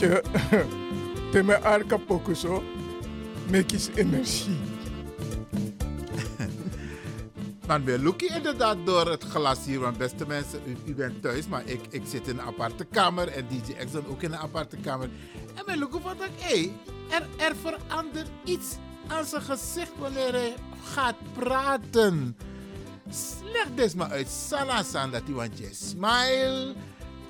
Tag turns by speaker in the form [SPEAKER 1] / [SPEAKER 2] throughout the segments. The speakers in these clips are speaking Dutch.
[SPEAKER 1] Je, te me arka pokuso, mekis energie.
[SPEAKER 2] Man, we looken inderdaad door het glas hier. Want beste mensen, u, u bent thuis, maar ik, ik zit in een aparte kamer. En DJ dan ook in een aparte kamer. En we looken van dat, hé, er, er verandert iets aan zijn gezicht wanneer hij gaat praten. Leg dit maar uit. Sana san dat hij je smile.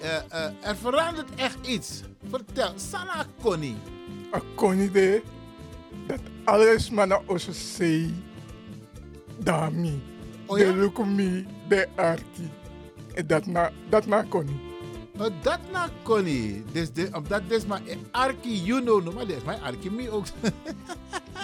[SPEAKER 2] Eh, eh, er verandert echt iets. Vertel, Sana Connie.
[SPEAKER 1] A koni de, dat alles maar naar onze zee. Dami.
[SPEAKER 2] Oh
[SPEAKER 1] de lukumi, de arki. En dat na, dat na koni.
[SPEAKER 2] Oh, dat na Connie. Dus de, omdat dit maar Arki, you know, no, maar dit is mijn Arki me ook.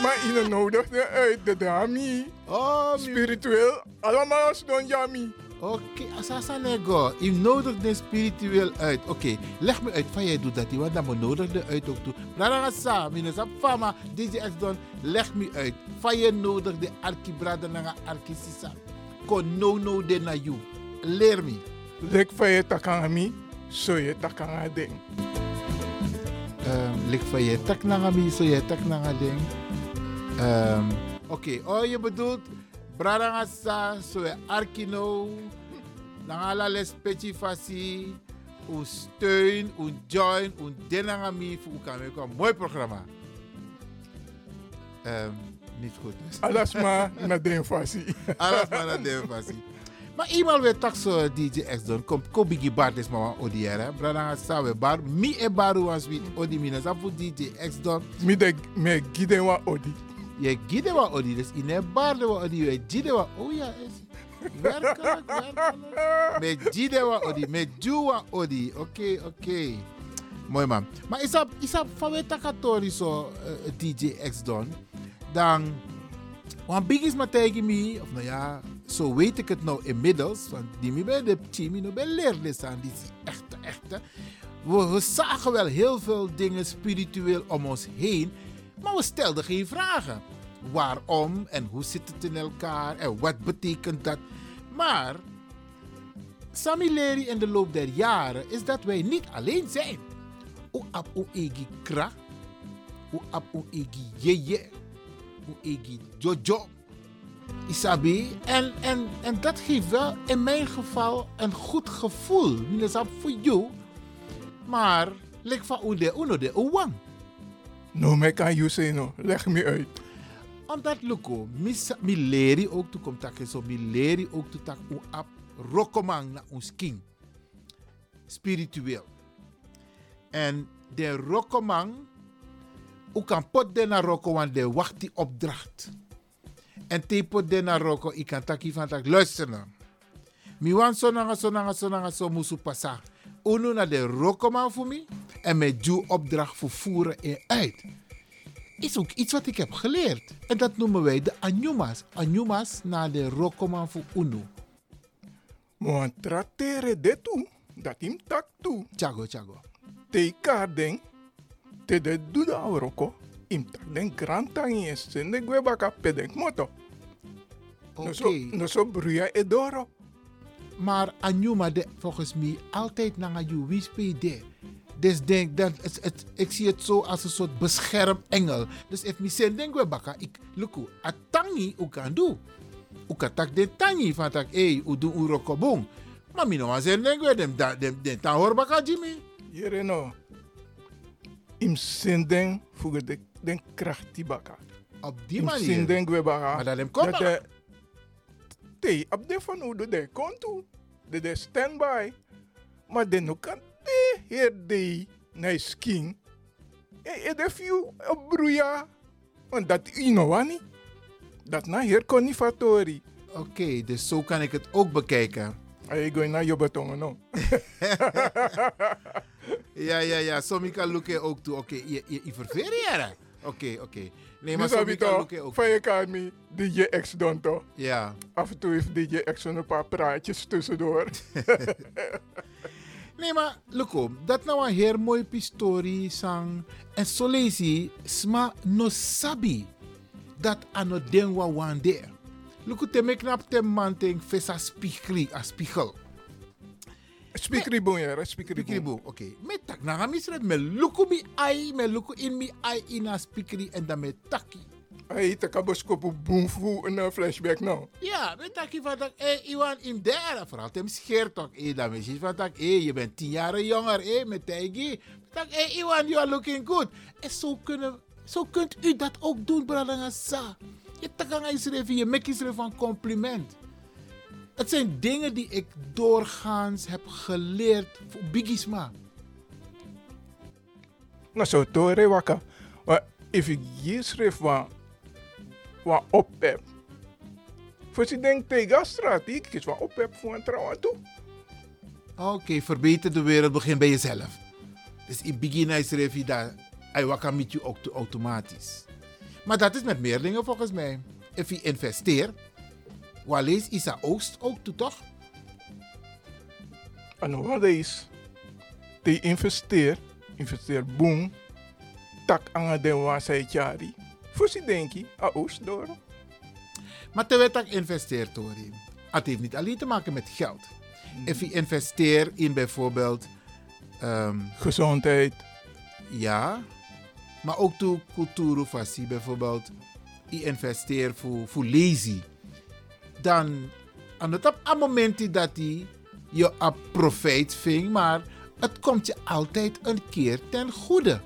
[SPEAKER 1] Maar je nodig uit de dami.
[SPEAKER 2] oh,
[SPEAKER 1] Spiritueel, allemaal als don jami.
[SPEAKER 2] Oké, asasa nego. Je nodigt de spiritueel uit. Oké, leg me uit van jij doet dat. Want dan nodig de uit ook toe. Brada sa, minus fama, DJ X Don, leg me uit. Van je nodig de arki brada na arki sisa. Kon no no de na you. Leer me.
[SPEAKER 1] Lek van je takangami, zo je takanga ding.
[SPEAKER 2] Um, lik van je tak na mi, so je tak na ding. Um, Oké, oh je bedoelt, brada sa, so je arki no. Dan allerlei specifacie, uw steun, uw join, uw denangami voor we een mooi programma. Ehm, niet goed. Dus.
[SPEAKER 1] Alles maar naar de invasie.
[SPEAKER 2] Alles maar naar de invasie. Maar eenmaal weer tak zo DJ X doen, komt Kobigi Bar des mama odiere. Brada sa we bar, mi e baru was wie odi mina sa voor DJ X doen.
[SPEAKER 1] Mi de me gide wa odi.
[SPEAKER 2] Je gide wa odi, dus in e bar wa odi, je gide wa, oh ja, is werkelijk, werkelijk. Me gide wa odi, me ju wa odi, oké, oké. Mooi man. Maar is dat, is dat van we takatori zo uh, DJ X doen, dan, want big is maar tegen me, of nou ja, zo weet ik het nou inmiddels, want die me bij de team, no bij leerles aan, die is echte, echte. We, we zagen wel heel veel dingen spiritueel om ons heen, maar we stelden geen vragen. Waarom en hoe zit het in elkaar en wat betekent dat? Maar Sami Leri in de loop der jaren is dat wij niet alleen zijn. O ap o egi kra, o ap o egi yeye, o egi jojo. Isabi. En, en, en dat geeft wel in mijn geval een goed gevoel. Niet voor jou. Maar, lik van ude, uno de uwang.
[SPEAKER 1] No me kan you say no. Leg me uit.
[SPEAKER 2] Omdat luko, mi, leri ook toe komt takken zo, mi leri ook toe tak u ap rokomang na ons king. Spiritueel. En de rokomang, u kan pot de na roko, want de wacht die opdracht. En te pot de na roko, ik kan taki van tak, luister nou. Mi wan so nanga so nanga so nanga so musu pasa. Unu na de rokomang voor me, en met ju opdracht voor voeren en uit is ook iets wat ik heb geleerd. En dat noemen wij de Anyumas. Anyumas naar de Rokoman voor Uno.
[SPEAKER 1] Maar trattere de toe. Dat im tak toe.
[SPEAKER 2] Chago, chago.
[SPEAKER 1] Te kaar ding. Te de duda roko. Im tak den grantangi en sende gwebaka pedek moto.
[SPEAKER 2] Oké.
[SPEAKER 1] No so, no so bruya edoro.
[SPEAKER 2] Maar Anyuma, de, volgens mij, altijd naar je wispede. Dus denk dat het, het, ik zie het zo als een soort beschermengel. Dus if mi sen denk we baka, ik luku, atangi u kan doen. U kan tak de tangi van tak, hey, u doe u rokobong. Maar mi no wan sen denk we dem, dem, dem, dem tan hoor baka Jimmy.
[SPEAKER 1] Jere no. Im sindeng voor de den kracht die baka.
[SPEAKER 2] Op die
[SPEAKER 1] Im
[SPEAKER 2] manier.
[SPEAKER 1] sindeng we baka.
[SPEAKER 2] Maar dat hem komt
[SPEAKER 1] Dat te op de van hoe de konto. De de standby. Maar de nu kan de heer de na skin. E e de few op broeia. Want dat inowani. Dat na heer konifatori.
[SPEAKER 2] Oké, dus zo kan ik het ook bekijken.
[SPEAKER 1] Ay go na yo betongen no.
[SPEAKER 2] Ja, ja, ja. Sommige kan lukken ook toe. Oké, je, je, je verveert Oké, oké. Nee, maar kan
[SPEAKER 1] toch van je kan me DJ X doen toch?
[SPEAKER 2] Ja.
[SPEAKER 1] Af en toe heeft DJ X zo'n paar praatjes tussendoor.
[SPEAKER 2] Nee, maar Luko, dat nou een heel mooi pistori sang. En zo je, sma no sabi dat ano denwa wande. Luko, te me knap te manting fesa spiegel, a spiegel.
[SPEAKER 1] Boon ja, Speakery boon.
[SPEAKER 2] boe, oké. Me tak na ga misret, me luko mi ai, me luko in mi ai in a speakery en dan me taki.
[SPEAKER 1] Ay, te kaboskopu boom fu een flashback nou.
[SPEAKER 2] Ja, me taki van dat, eh, Iwan in derde, vooral tem scheert toch, eh, dan me ziet van dat, eh, je bent tien jaar jonger, eh, met tegi. Tak, eh, Iwan, you are looking good. En zo kunnen, zo kunt u dat ook doen, brother Sa. Je takanga is je mek is van compliment. Het zijn dingen die ik doorgaans heb geleerd voor Bigisma.
[SPEAKER 1] Nou zo tore waka. Maar if ik hier schreef wat wat ophef. Voor je denkt tegen straat, ik is wat ophef voor een trouwen toe.
[SPEAKER 2] Oké, verbeter de wereld begin bij jezelf. Dus in begin er even dat hij wakker met je ook automatisch. Maar dat is met meer dingen volgens mij. Als je investeert, lees is dat oost ook toe toch?
[SPEAKER 1] En wat is? Te investeer, investeer boom, tak aan de jari. Voor je denk je, a oost door.
[SPEAKER 2] Maar terwijl ik investeert hoor, je, het heeft niet alleen te maken met geld. Als je investeert in bijvoorbeeld, ehm,
[SPEAKER 1] Gezondheid.
[SPEAKER 2] ja, maar ook toe cultuurfasie bijvoorbeeld, je investeert voor, voor lazy. Dan, aan het op een moment dat hij je een profijt vindt, maar het komt je altijd een keer ten goede.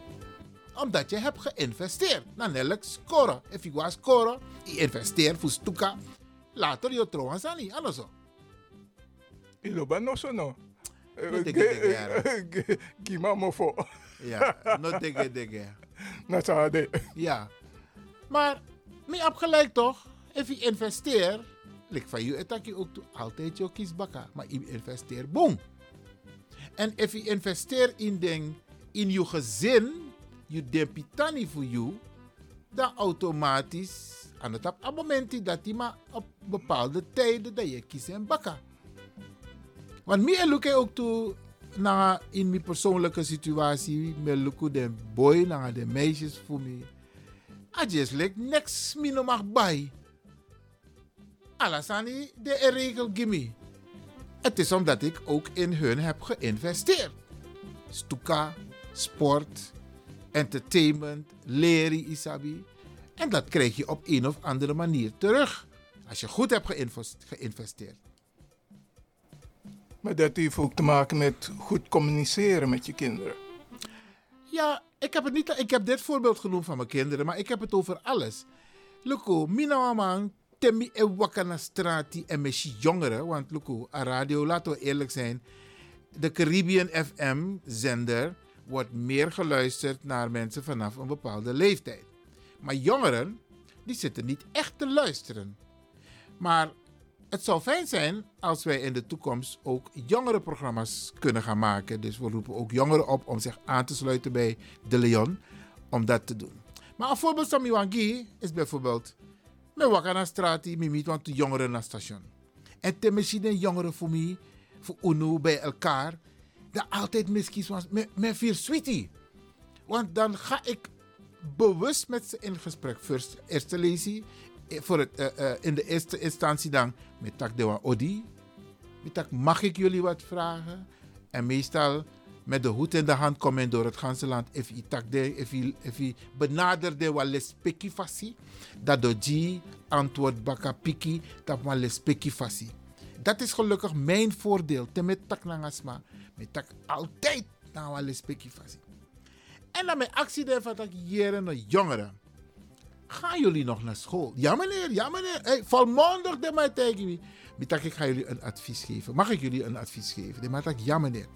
[SPEAKER 2] Omdat je hebt geïnvesteerd. Dan elk scoren. Als je was scoren, je investeert voor stuka. Later je trouwens aan niet. Anders zo.
[SPEAKER 1] Iloba no so no.
[SPEAKER 2] No teke teke,
[SPEAKER 1] Kima mofo.
[SPEAKER 2] Ja, no dikke dikke.
[SPEAKER 1] Na.
[SPEAKER 2] Ja. Maar, me heb gelijk toch? Als je investeert, lik van je dat je ook altijd je kiesbakken. Maar je investeert, boom. En als je investeert in ding, in je gezin, je dempitani voor je, dan automatisch, aan het moment dat je maar op bepaalde tijden dat je kiest en bakken. Want mij look ook toe naar in mijn persoonlijke situatie, me look de boy naar de meisjes voor mij. I just like niks me no mag bij. Alasani de regel gimme. Het is omdat ik ook in hun heb geïnvesteerd. Stuka, sport, entertainment, leren isabi. En dat krijg je op een of andere manier terug. Als je goed hebt geïnvest- geïnvesteerd.
[SPEAKER 1] Maar dat heeft ook te maken met goed communiceren met je kinderen.
[SPEAKER 2] Ja, ik heb, het niet, ik heb dit voorbeeld genoemd van mijn kinderen, maar ik heb het over alles. Luko, mina mama, temi e wakana strati en met jongeren. Want Luko, a radio, laten we eerlijk zijn. De Caribbean FM-zender wordt meer geluisterd naar mensen vanaf een bepaalde leeftijd. Maar jongeren, die zitten niet echt te luisteren. Maar het zou fijn zijn als wij in de toekomst ook jongere programma's kunnen gaan maken. Dus we roepen ook jongeren op om zich aan te sluiten bij De Leon om dat te doen. Maar een voorbeeld van Miwangi is bijvoorbeeld... Me wakana strati, mi meet want de jongeren naar station. En te misschien jongeren voor mij, voor UNO bij elkaar, dat altijd misschien was met, met vier sweetie. Want dan ga ik bewust met ze in gesprek. First, eerste lezie, eh, voor het, eh, eh, in de eerste instantie dan met tak de odi. Met tak, mag ik jullie wat vragen? En meestal met de hoed in de hand komen door het ganse land. If je tak de, if je, benaderde wat fasi, dat do ji antwoord baka piki, dat maar. Dat is gelukkig mijn voordeel. Te met tak nangasma, met tak altijd na wat fasi. En dan mijn actie van dat jaren jongeren. Gaan jullie nog naar school? Ja meneer, ja meneer. Hey, volmondig de mij tegen. Mitak, ik ga jullie een advies geven. Mag ik jullie een advies geven? De ja meneer.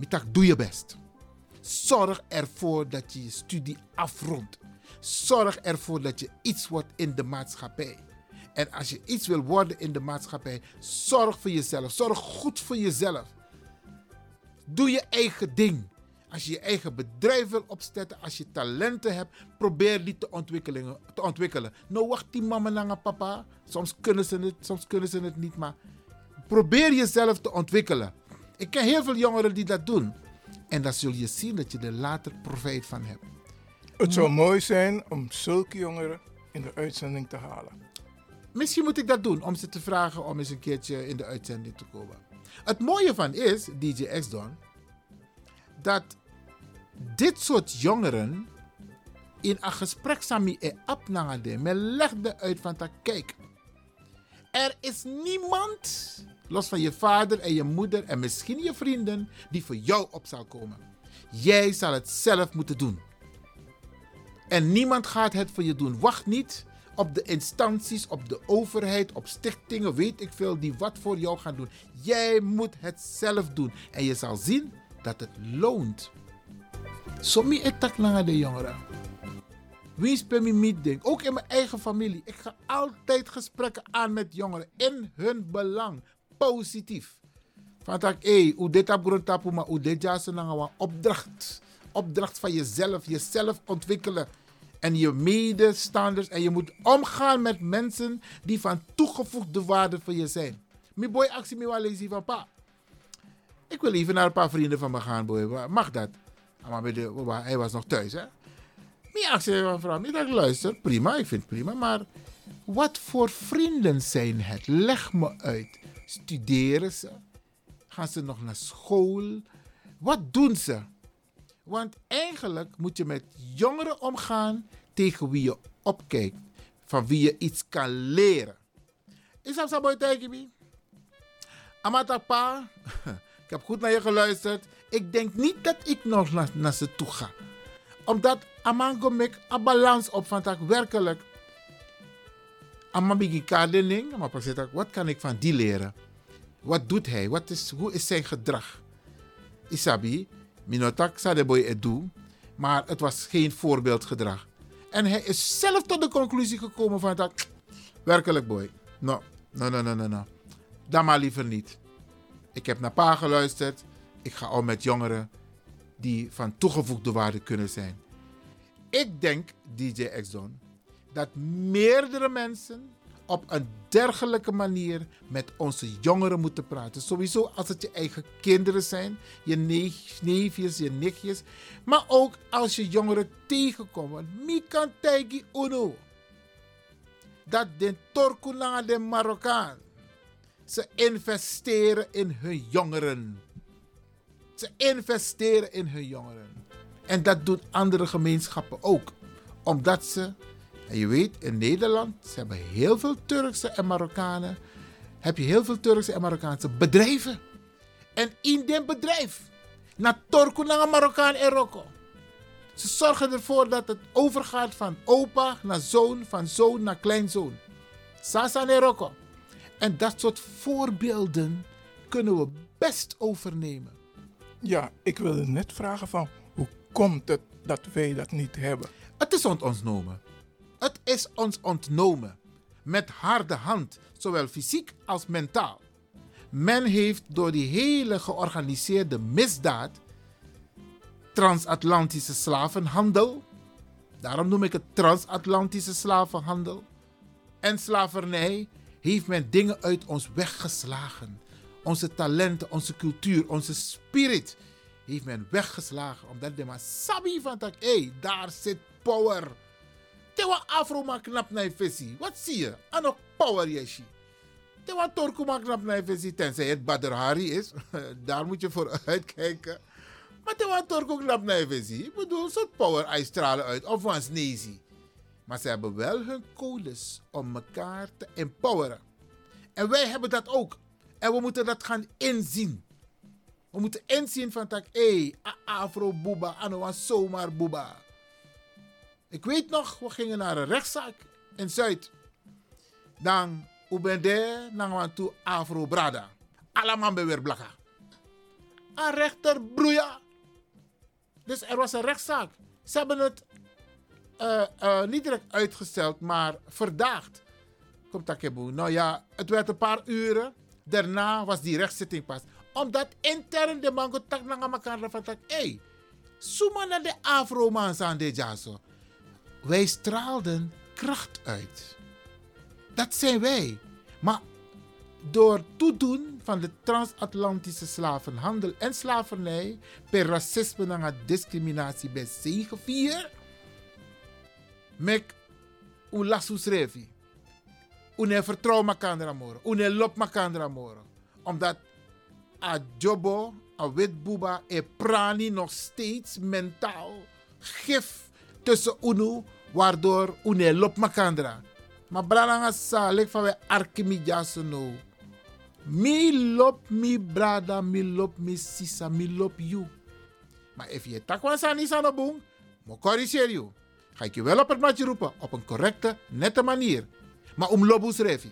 [SPEAKER 2] Mitak, doe je best. Zorg ervoor dat je je studie afrondt. Zorg ervoor dat je iets wordt in de maatschappij. En als je iets wil worden in de maatschappij, zorg voor jezelf. Zorg goed voor jezelf. Doe je eigen ding. Als je je eigen bedrijf wil opzetten, als je talenten hebt, probeer die te ontwikkelen. Te ontwikkelen. Nou, wacht die mama naar papa. Soms kunnen, ze het, soms kunnen ze het niet, maar probeer jezelf te ontwikkelen. Ik ken heel veel jongeren die dat doen. En dan zul je zien dat je er later profijt van hebt.
[SPEAKER 1] Het zou mooi zijn om zulke jongeren in de uitzending te halen.
[SPEAKER 2] Misschien moet ik dat doen om ze te vragen om eens een keertje in de uitzending te komen. Het mooie van is, DJ X-Don, dat dit soort jongeren in een gesprek samen e apnangade, men legde uit van dat kijk, er is niemand, los van je vader en je moeder en misschien je vrienden, die voor jou op zal komen. Jij zal het zelf moeten doen. En niemand gaat het voor je doen. Wacht niet op de instanties, op de overheid, op stichtingen, weet ik veel, die wat voor jou gaan doen. Jij moet het zelf doen. En je zal zien dat het loont. Sommige etak naar de jongeren. Wie bij me Ook in mijn eigen familie. Ik ga altijd gesprekken aan met jongeren in hun belang. Positief. Van dat, hé, hoe dit tapu, maar hoe dit jassen een opdracht. Opdracht van jezelf, jezelf ontwikkelen. En je medestanders. En je moet omgaan met mensen die van toegevoegde waarde voor je zijn. Mijn boy actie eens van pa. Ik wil even naar een paar vrienden van me gaan, boy. Mag dat? Maar bij de, hij was nog thuis, hè? Mijn actie van vrouw, ik dacht, luister, prima, ik vind het prima, maar wat voor vrienden zijn het? Leg me uit. Studeren ze? Gaan ze nog naar school? Wat doen ze? Want eigenlijk moet je met jongeren omgaan tegen wie je opkijkt, van wie je iets kan leren. Is dat zo tegen me? Amatapa, ik heb goed naar je geluisterd. Ik denk niet dat ik nog naar, ze toe ga. Omdat Amango mek een balans op van dat werkelijk. Amambigi kadening, maar wat kan ik van die leren? Wat doet hij? Wat is, hoe is zijn gedrag? Isabi, Minotak sa de boy edu, maar het was geen voorbeeldgedrag. En hij is zelf tot de conclusie gekomen van dat, werkelijk boy, no, no, no, no, no, no. Dan maar liever niet. Ik heb naar pa geluisterd. Ik ga al met jongeren die van toegevoegde waarde kunnen zijn. Ik denk, DJ Exxon, dat meerdere mensen op een dergelijke manier met onze jongeren moeten praten. Sowieso als het je eigen kinderen zijn, je neefjes, je nichtjes. Maar ook als je jongeren tegenkomt. Tegen uno. Dat de Torkuna de Marokkaan. Ze investeren in hun jongeren. Ze investeren in hun jongeren. En dat doen andere gemeenschappen ook. Omdat ze en je weet, in Nederland, ze hebben heel veel Turkse en Marokkanen. Heb je heel veel Turkse en Marokkaanse bedrijven. En in dit bedrijf, naar Turku, naar Marokkaan en Rokko. Ze zorgen ervoor dat het overgaat van opa naar zoon, van zoon naar kleinzoon. Sasa en Rokko. En dat soort voorbeelden kunnen we best overnemen.
[SPEAKER 1] Ja, ik wilde net vragen van hoe komt het dat wij dat niet hebben?
[SPEAKER 2] Het is ontnomen. Het is ons ontnomen. Met harde hand, zowel fysiek als mentaal. Men heeft door die hele georganiseerde misdaad, transatlantische slavenhandel, daarom noem ik het transatlantische slavenhandel, en slavernij, heeft men dingen uit ons weggeslagen. Onze talenten, onze cultuur, onze spirit heeft men weggeslagen. Omdat de maar van dat, hé, daar zit power. Tewa afro ma knap na visie. Wat zie je? Ano power yeshi. Tewa torku ma knap na visie. Tenzij het Badr Hari is. Daar moet je voor uitkijken. Maar tewa torku knap na visie. Ik bedoel, soort power uitstralen uit. Of was nezi. Maar ze hebben wel hun codes om elkaar te empoweren. En wij hebben dat ook. En we moeten dat gaan inzien. We moeten inzien van tak, hé, hey, afro boeba, ano zomaar boeba. Ik weet nog, we gingen naar een rechtszaak in Zuid. Dan, u bent daar, dan gaan toe afro brada. Allemaal weer. Een rechter broeia. Dus er was een rechtszaak. Ze hebben het uh, uh, niet direct uitgesteld, maar verdaagd. Komt Takebo. Nou ja, het werd een paar uren. Daarna was die rechtszitting pas. Omdat intern de mango tak elkaar van. Hé, hey, naar de afro-mans aan de. Wij straalden kracht uit. Dat zijn wij. Maar door toedoen van de transatlantische slavenhandel en slavernij per racisme en discriminatie bij zegevier, mek u lasu srevi. Une vertrouw makandra moro. Une lop makandra moro. Omdat a jobo, a witbuba, e prani nog steeds mentaal gif tussen unu, waardoor une lop makandra. Maar bralanga sa, lek van we arkimidja no. Mi lop mi brada, mi lop mi sisa, mi lop you. Maar if je takwa sani sana boom, mo corrigeer you. Ga ik je wel op het matje roepen, op een correcte, nette manier. Maar om lobus revi.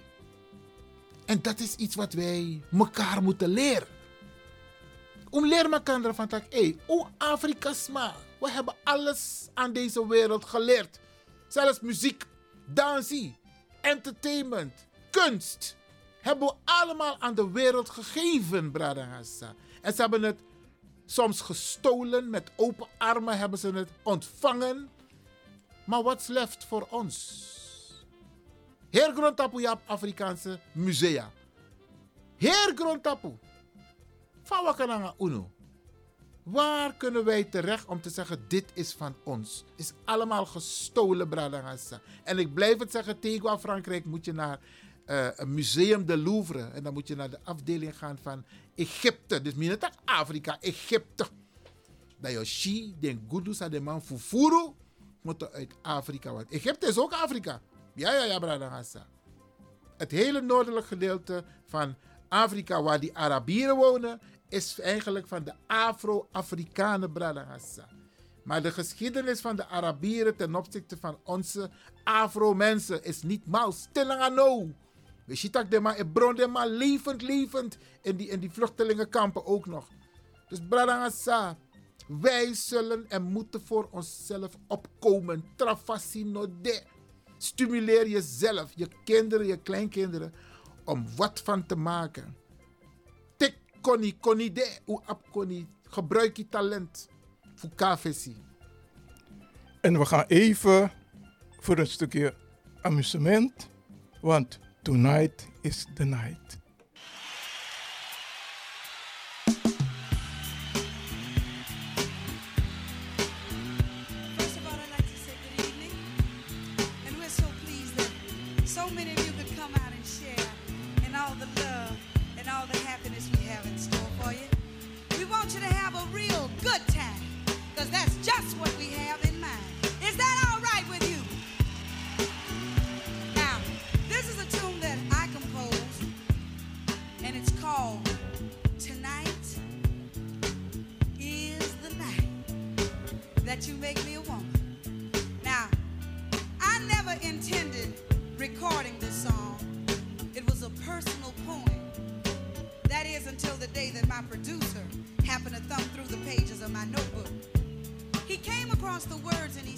[SPEAKER 2] En dat is iets wat wij elkaar moeten leren. Om leren elkaar van tak, hey, Afrika sma. We hebben alles aan deze wereld geleerd. Zelfs muziek, dansie, entertainment, kunst. Hebben we allemaal aan de wereld gegeven, Bradangasa. En ze hebben het soms gestolen, met open armen hebben ze het ontvangen. Maar what's left voor ons? Heer Grondtapu Afrikaanse musea. Heer Grondtapu. Van Wakananga Uno. Waar kunnen wij terecht om te zeggen: dit is van ons? Is allemaal gestolen, Bradangasa. En ik blijf het zeggen: tegen Frankrijk moet je naar uh, een museum de Louvre. En dan moet je naar de afdeling gaan van Egypte. Dus niet Afrika, Egypte. Dat je den Gudusa, de man Fufuru, moet uit Afrika. Want Egypte is ook Afrika. Ja, ja, ja, Bradangasa. Het hele noordelijk gedeelte van Afrika, waar die Arabieren wonen, is eigenlijk van de Afro-Afrikanen Bradangasa. Maar de geschiedenis van de Arabieren ten opzichte van onze Afro-mensen is niet mal. Stilling We zien dat de maar levend, levend in die, in die vluchtelingenkampen ook nog. Dus Bradangasa, wij zullen en moeten voor onszelf opkomen. Trafasino de. Stimuleer jezelf, je kinderen, je kleinkinderen, om wat van te maken. Tik koni, koni de, u ap koni. Gebruik je talent voor KVC.
[SPEAKER 1] En we gaan even voor een stukje amusement, want tonight is the night.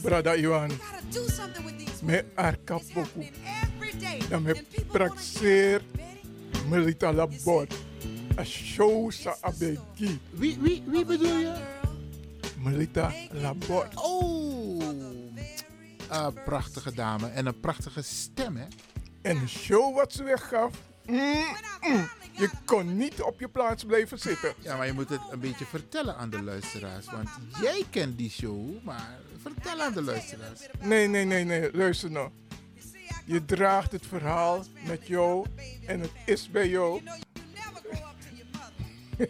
[SPEAKER 1] Brada Iwan. Me arkapoku. Da me praxeer Melita Labor. A show sa abeki.
[SPEAKER 2] Wie, wie, wie bedoel je?
[SPEAKER 1] Melita Labor.
[SPEAKER 2] Oh. Uh, prachtige dame en een prachtige stem, hè?
[SPEAKER 1] En een show wat ze weggaf. Mm, mm. Je kon niet op je plaats blijven zitten.
[SPEAKER 2] Ja, maar je moet het een beetje vertellen aan de luisteraars. Want jij kent die show, maar vertel aan de luisteraars.
[SPEAKER 1] Nee, nee, nee, nee. Luister nou. Je draagt het verhaal met jou en het is bij jou.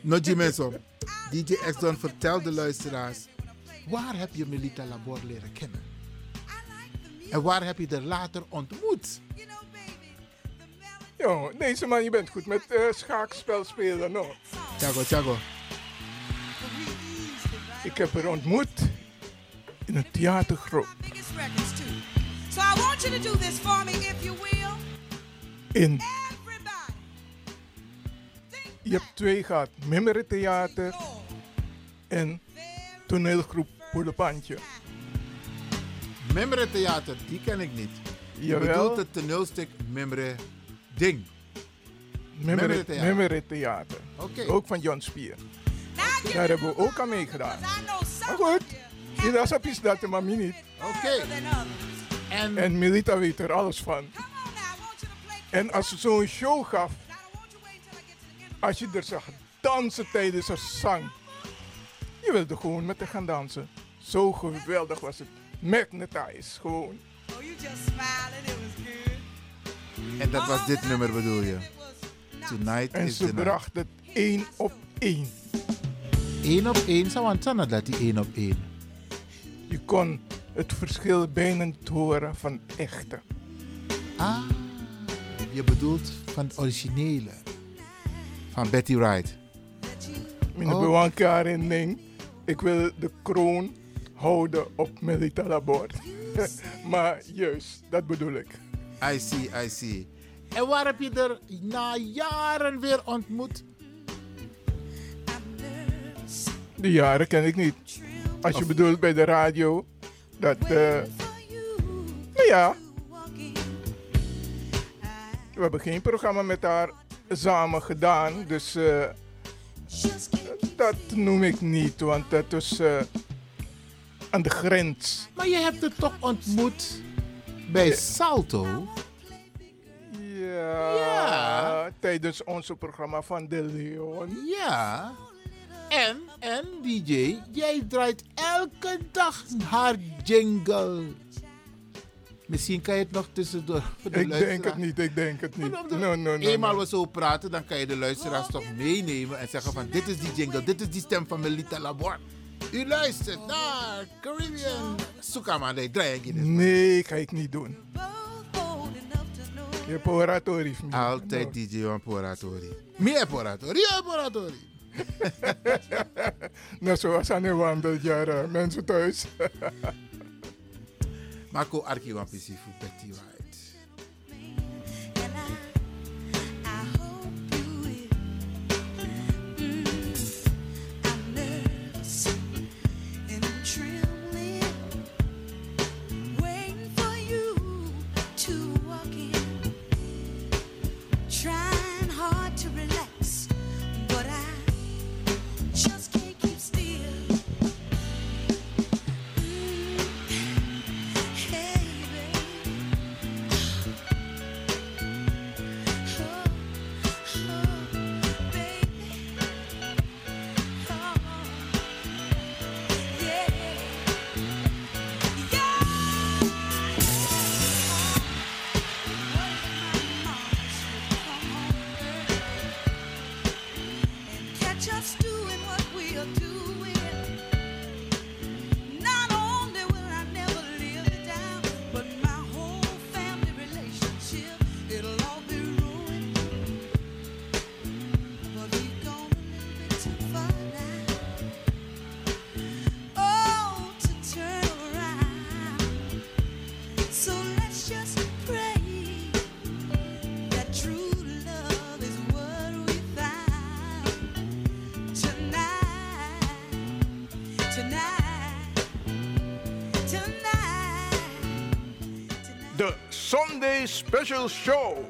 [SPEAKER 2] Noji mensen. DJ X-Don vertel de luisteraars. Waar heb je Melita Labor leren kennen? En waar heb je er later ontmoet?
[SPEAKER 1] Jo, deze man, je bent goed met uh, schaakspel spelen, no.
[SPEAKER 2] Chago.
[SPEAKER 1] Ik heb haar ontmoet in een theatergroep
[SPEAKER 2] biggest records too. So I want you to do this for me, if you will.
[SPEAKER 1] in, je hebt twee gehad, Mimmere Theater en toneelgroep Poelepantje.
[SPEAKER 3] Memre Theater, die ken ik niet. Je
[SPEAKER 1] Jawel.
[SPEAKER 3] bedoelt het toneelstuk Memre Ding. Theater.
[SPEAKER 1] Ook van John Spier. Daar hebben we ook aan meegedaan. Maar goed, iedereen zag iets dat de mami niet.
[SPEAKER 3] Oké. En,
[SPEAKER 1] En Milita weet er alles van. En als ze zo'n show gaf, als je er zag dansen tijdens haar zang. Je wilde gewoon met haar gaan dansen. Zo geweldig was het. Magnetize, gewoon.
[SPEAKER 2] Oh, you just smiling. It was good.
[SPEAKER 3] En dat was dit nummer bedoel je? Tonight
[SPEAKER 1] En
[SPEAKER 3] is
[SPEAKER 1] ze
[SPEAKER 3] the night.
[SPEAKER 1] bracht het één op één.
[SPEAKER 3] Eén op één, zou sana dat die één op één.
[SPEAKER 1] Je kon het verschil bijna niet horen van echte.
[SPEAKER 3] Ah, je bedoelt van het originele. Van Betty Wright.
[SPEAKER 1] Mijn
[SPEAKER 3] Oh.
[SPEAKER 1] bewanke herinnering. Ik wil de kroon houden op Melita Labor. maar juist, dat bedoel ik.
[SPEAKER 3] I see, I see. En waar heb je er na jaren weer ontmoet?
[SPEAKER 1] Die jaren ken ik niet. Als je bedoelt bij de radio, dat, eh, nou ja, we hebben geen programma met haar samen gedaan. Dus eh, dat noem ik niet, want dat is eh, aan de grens.
[SPEAKER 3] Maar je hebt het toch ontmoet bij Salto?
[SPEAKER 1] Ja,
[SPEAKER 3] Ja.
[SPEAKER 1] tijdens ons programma van De Leon.
[SPEAKER 3] Ja. En, en DJ, jij draait elke dag haar jingle. Misschien kan je het nog tussendoor voor de
[SPEAKER 1] Ik denk het niet, ik denk het niet.
[SPEAKER 3] De-
[SPEAKER 1] No, no, no,
[SPEAKER 3] Eenmaal we zo praten, dan kan je de luisteraars toch meenemen en zeggen van dit is die jingle, dit is die stem van Melita Labor. U luistert naar Caribbean. Sukama, ik in.
[SPEAKER 1] Nee, ga ik niet doen. Je hebt oratori. van mij.
[SPEAKER 3] Altijd DJ van Poratori. Meer Poratori, ja Poratori.
[SPEAKER 1] Net zoals aan de wandeljaren, mensen thuis.
[SPEAKER 3] Marco Arki van PC voor
[SPEAKER 1] Special Show.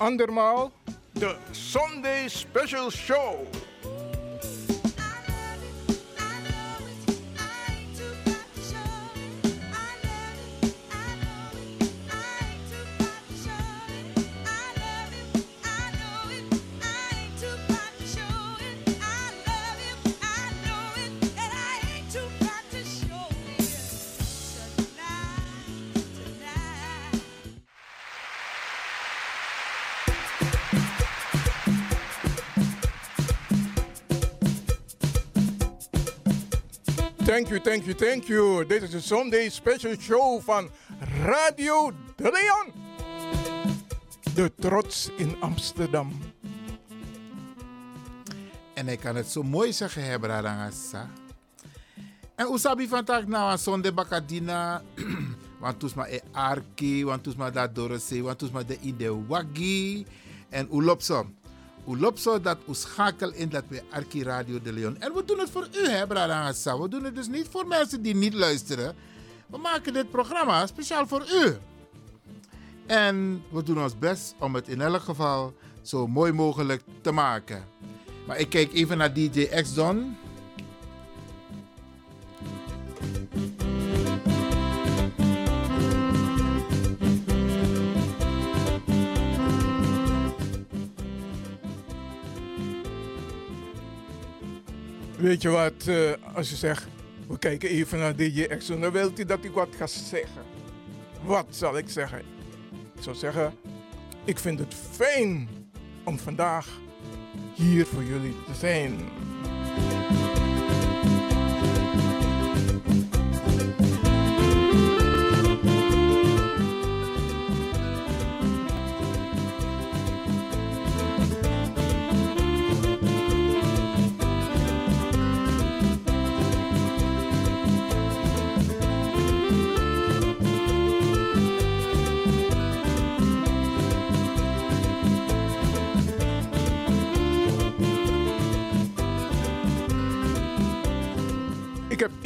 [SPEAKER 1] andermaal. De Sunday Special Show. Thank you, thank you, thank you. Dit is de Sunday Special Show van Radio De Leon. De trots in Amsterdam.
[SPEAKER 2] En hij kan het zo mooi zeggen, hè, Bradangasa. En usabi vandaag nou aan zonde bakadina. Want toen maar e arki, want toen maar dat dorose, want de in de wagi. En ulopso. Ulopso dat u schakel in dat we Arki Radio de Leon. En we doen het voor u, hè, Bradangasa. We doen het dus niet voor mensen die niet luisteren. We maken dit programma speciaal voor u. En we doen ons best om het in elk geval zo mooi mogelijk te maken. Maar ik kijk even naar DJ X-Don.
[SPEAKER 1] Weet je wat, eh, als je zegt, we kijken even naar DJ Exxon, dan wil hij dat ik wat ga zeggen. Wat zal ik zeggen? Ik zou zeggen, ik vind het fijn om vandaag hier voor jullie te zijn.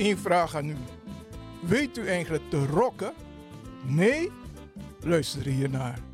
[SPEAKER 1] Één vraag aan u. Weet u eigenlijk te rocken? Nee? Luister hiernaar.
[SPEAKER 4] Come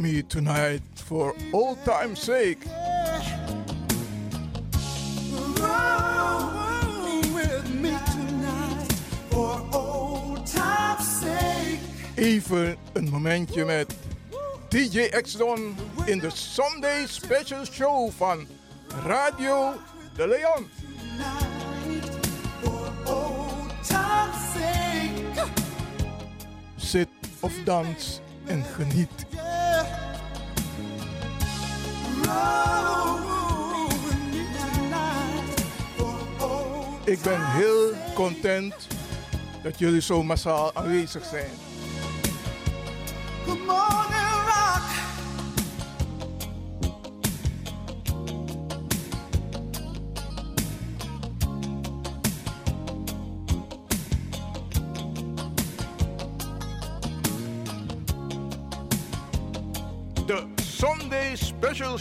[SPEAKER 4] me tonight for old time's sake.
[SPEAKER 5] Even een momentje met DJ Exxon in de Sunday Special Show van Radio De Leon. Zit of dans en geniet. Ik ben heel content dat jullie zo massaal aanwezig zijn.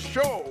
[SPEAKER 5] show.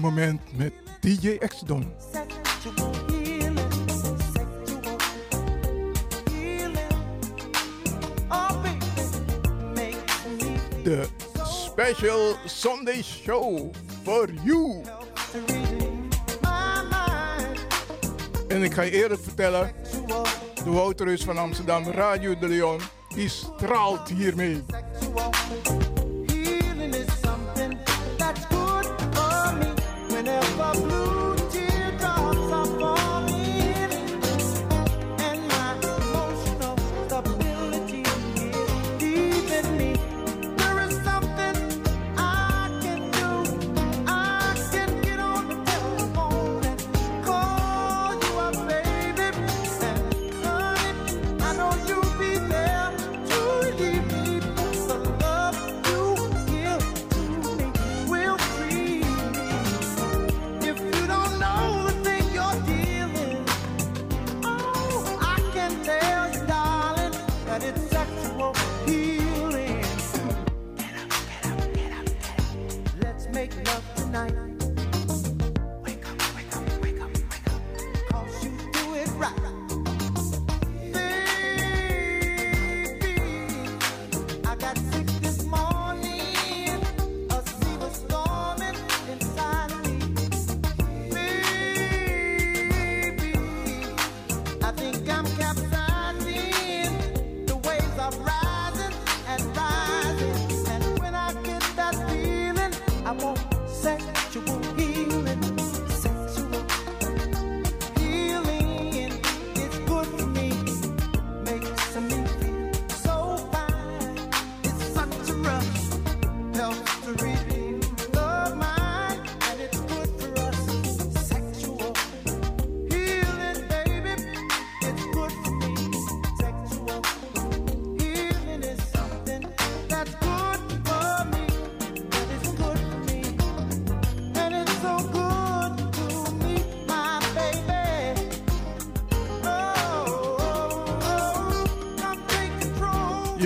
[SPEAKER 5] moment met DJ
[SPEAKER 4] Exodon,
[SPEAKER 5] De special Sunday show for you. En ik ga je eerlijk vertellen, de Wouterus van Amsterdam, Radio de Leon, die straalt hiermee.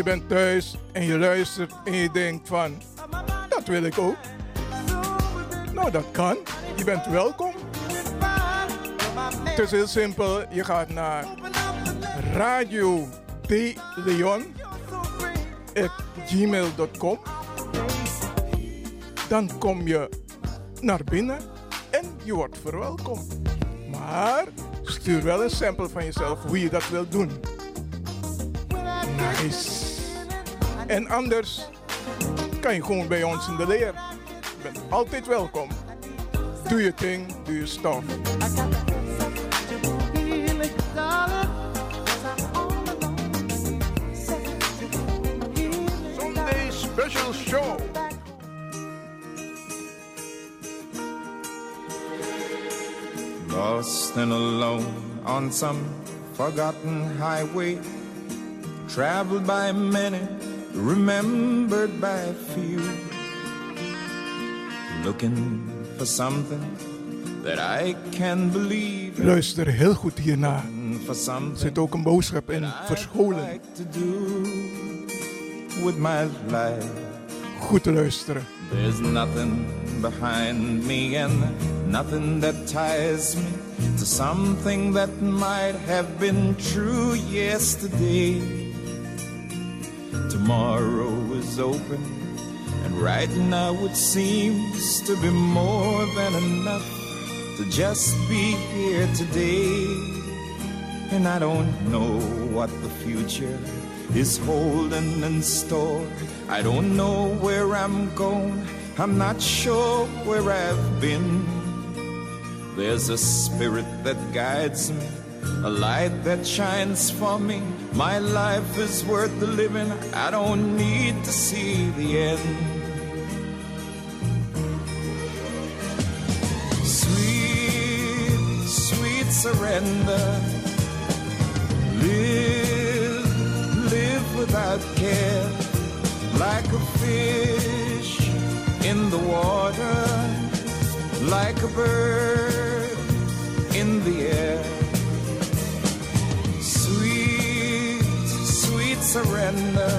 [SPEAKER 1] Je bent thuis en je luistert en je denkt van, dat wil ik ook. Nou, dat kan. Je bent welkom. Het is heel simpel. Je gaat naar radio de Leon gmail.com. Dan kom je naar binnen en je wordt verwelkomd. Maar stuur wel een sample van jezelf hoe je dat wilt doen. Nice. En anders kan je gewoon bij ons in de leer. Je bent altijd welkom. Doe je ding, doe je stof. Sunday special show.
[SPEAKER 6] Lost and alone on some forgotten highway, traveled by many, remembered by few. Looking for something that I can believe
[SPEAKER 1] Luister heel goed hierna. Er zit ook een boodschap in. Verscholen.
[SPEAKER 6] like to do with my life.
[SPEAKER 1] Goed te luisteren.
[SPEAKER 6] There's nothing behind me and nothing that ties me to something that might have been true yesterday. Tomorrow is open, and right now it seems to be more than enough to just be here today. And I don't know what the future is holding in store. I don't know where I'm going. I'm not sure where I've been. There's a spirit that guides me, a light that shines for me. My life is worth the living. I don't need to see the end. Sweet, sweet surrender. Live, live without care, like a fish in the water, like a bird in the air. Surrender.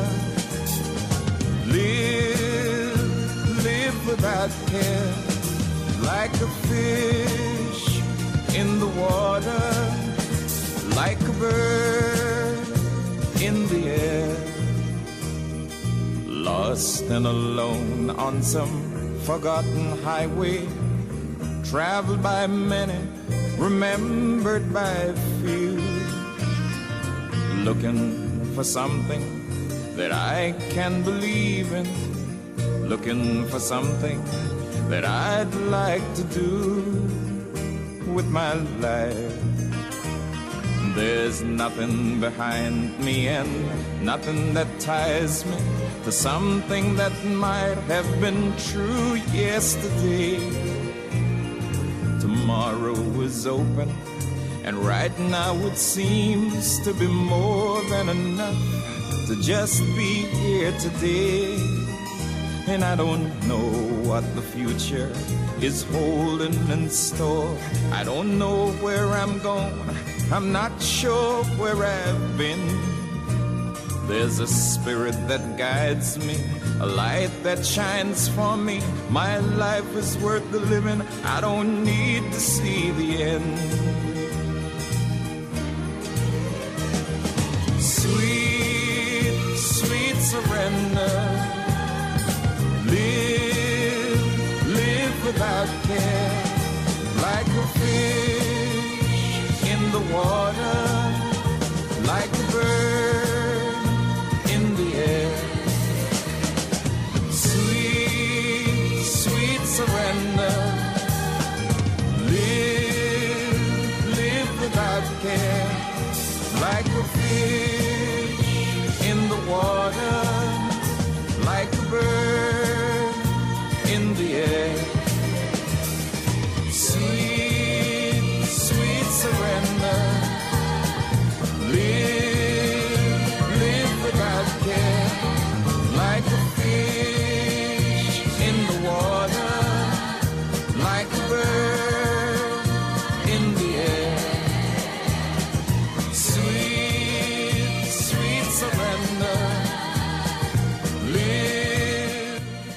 [SPEAKER 6] Live, live without care, like a fish in the water like a bird in the air. Lost and alone on some forgotten highway, traveled by many, remembered by few. Looking for something that I can believe in, looking for something that I'd like to do with my life. There's nothing behind me and nothing that ties me to something that might have been true yesterday. Tomorrow is open, and right now it seems to be more than enough to just be here today. And I don't know what the future is holding in store. I don't know where I'm going. I'm not sure where I've been. There's a spirit that guides me, a light that shines for me. My life is worth the living. I don't need to see the end.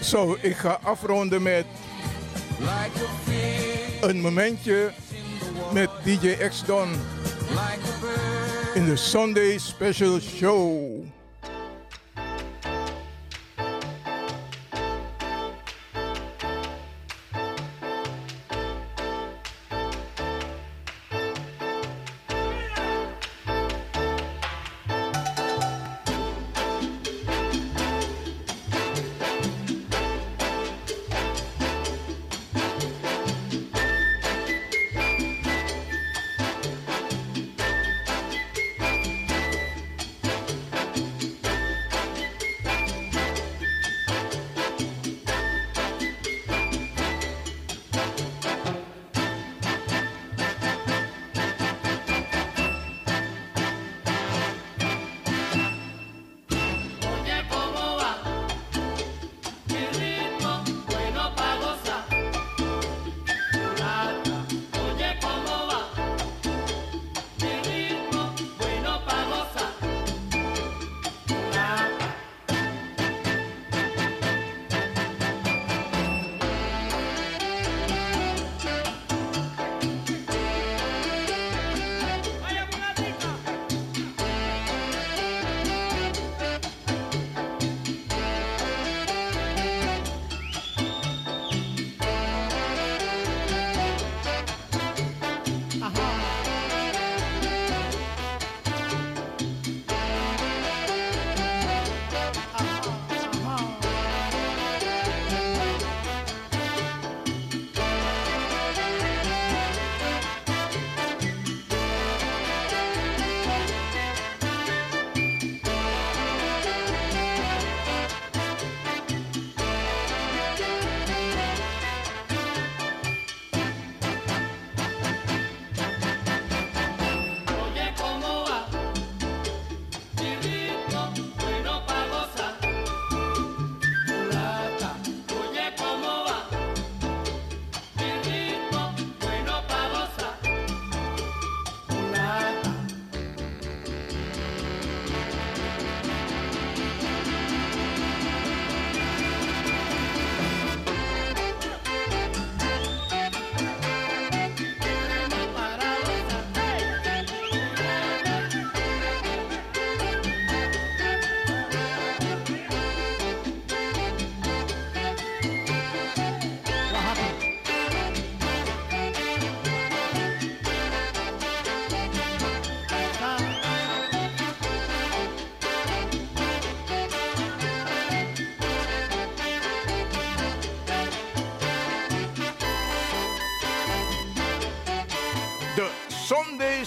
[SPEAKER 1] Zo, ik ga afronden met een momentje met DJ X Don in de Sunday Special Show.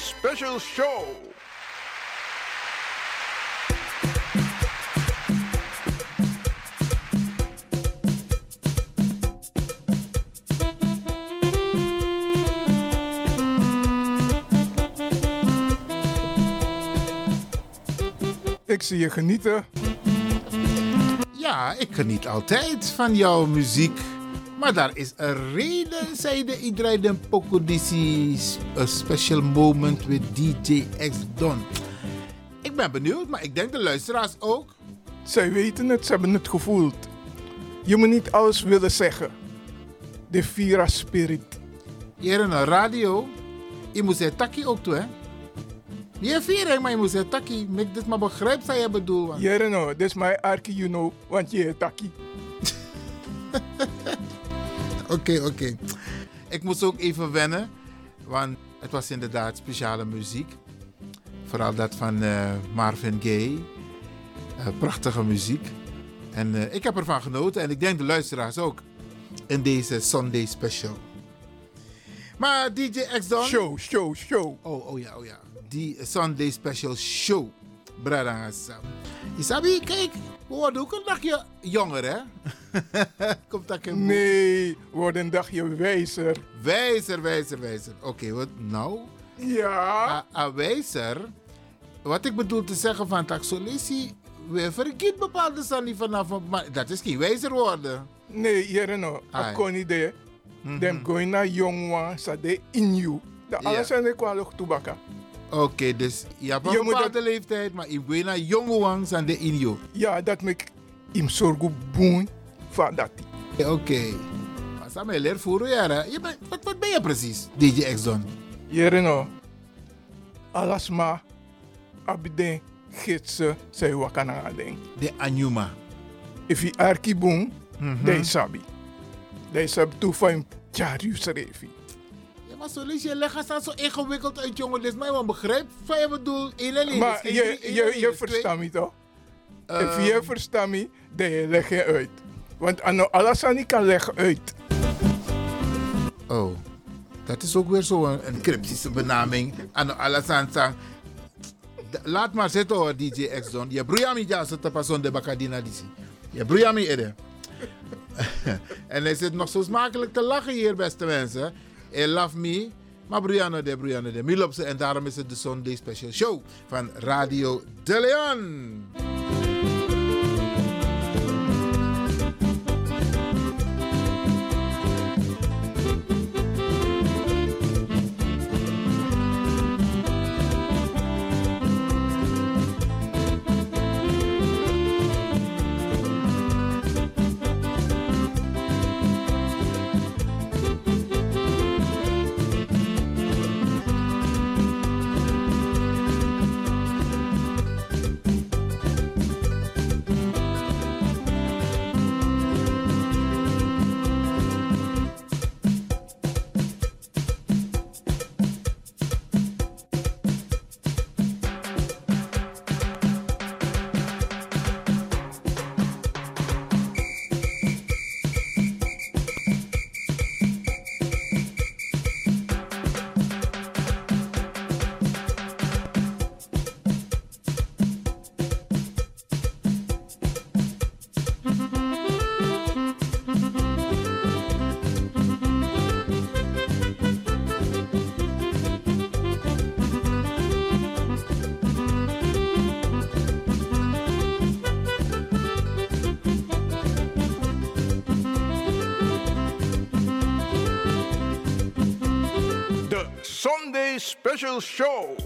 [SPEAKER 1] Special Show. Ik zie je genieten.
[SPEAKER 2] Ja, ik geniet altijd van jouw muziek. Maar daar is een reden, zei de iedereen een pokodici. A special moment with DJ X Don. Ik ben benieuwd, maar ik denk de luisteraars ook.
[SPEAKER 1] Zij weten het, ze hebben het gevoeld. Je moet niet alles willen zeggen. De Vira Spirit.
[SPEAKER 2] Hier in een radio, je moet zeggen takkie ook toe, hè? Je viering, maar je moet zeggen takkie. Make dit maar begrijp wat je bedoelt.
[SPEAKER 1] Jere no, dit is mijn arki, you know, want je
[SPEAKER 2] Oké, oké. Ik moest ook even wennen, want het was inderdaad speciale muziek. Vooral dat van eh, Marvin Gaye. Eh, prachtige muziek. En eh, ik heb ervan genoten en ik denk de luisteraars ook. In deze Sunday special. Maar DJ X Don.
[SPEAKER 1] Show, show, show.
[SPEAKER 2] Oh, oh ja, oh ja. Die Sunday special show. Bradangas. Isabi, kijk. We worden ook een dagje jonger, hè? Komt dat in
[SPEAKER 1] Nee, word een dagje wijzer.
[SPEAKER 2] Wijzer, wijzer, wijzer. Oké, wat nou?
[SPEAKER 1] Ja,
[SPEAKER 2] A, a wijzer. Wat ik bedoel te zeggen van taxolesi, we vergiet bepaalde zaken vanaf. Maar dat is geen wijzer worden.
[SPEAKER 1] nee, jere no.
[SPEAKER 2] Ai.
[SPEAKER 1] A koni de. Dem going na jongwa, sa de in you.
[SPEAKER 2] Ja.
[SPEAKER 1] alles zijn de kwalok tobaka.
[SPEAKER 2] Oké, dus je hebt een
[SPEAKER 1] Je
[SPEAKER 2] bepaalde leeftijd, maar ik ben naar jonge wangs aan de injo.
[SPEAKER 1] Ja, dat mek im sorgu boen.
[SPEAKER 3] van dat.
[SPEAKER 2] Oké. Maar Samen leer voor jaren. Je bent, wat, wat ben je precies, DJ X-Don?
[SPEAKER 3] Hier no. Alles maar. Abide gidsen zei wakana ding.
[SPEAKER 2] De Anjuma.
[SPEAKER 3] If je arki boom,
[SPEAKER 2] Mhm.
[SPEAKER 3] de sabi. De sabi toe van Jarius Revi.
[SPEAKER 2] Ja, maar zo lees je leggen staan zo ingewikkeld uit, jongen. Dit is mij wel begrijp wat je één is
[SPEAKER 3] Maar je, je, je
[SPEAKER 2] twee.
[SPEAKER 3] verstaat me toch?
[SPEAKER 2] Ehm,
[SPEAKER 3] If je verstaat me, dan je leg je uit. Want ano, alles aan kan leggen uit.
[SPEAKER 2] Oh, dat is ook weer zo'n een cryptische benaming. En alles aan Laat maar zitten hoor, DJ X-Don. Je broeiami ja, zo te passen de bakadina disi. Je broeiami ede. en hij zit nog zo smakelijk te lachen hier, beste mensen. Hij love me. Maar broeiano de, broeiano de. Milopse en daarom is het de Sunday Special Show van Radio De Leon.
[SPEAKER 3] Special Show.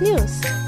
[SPEAKER 7] We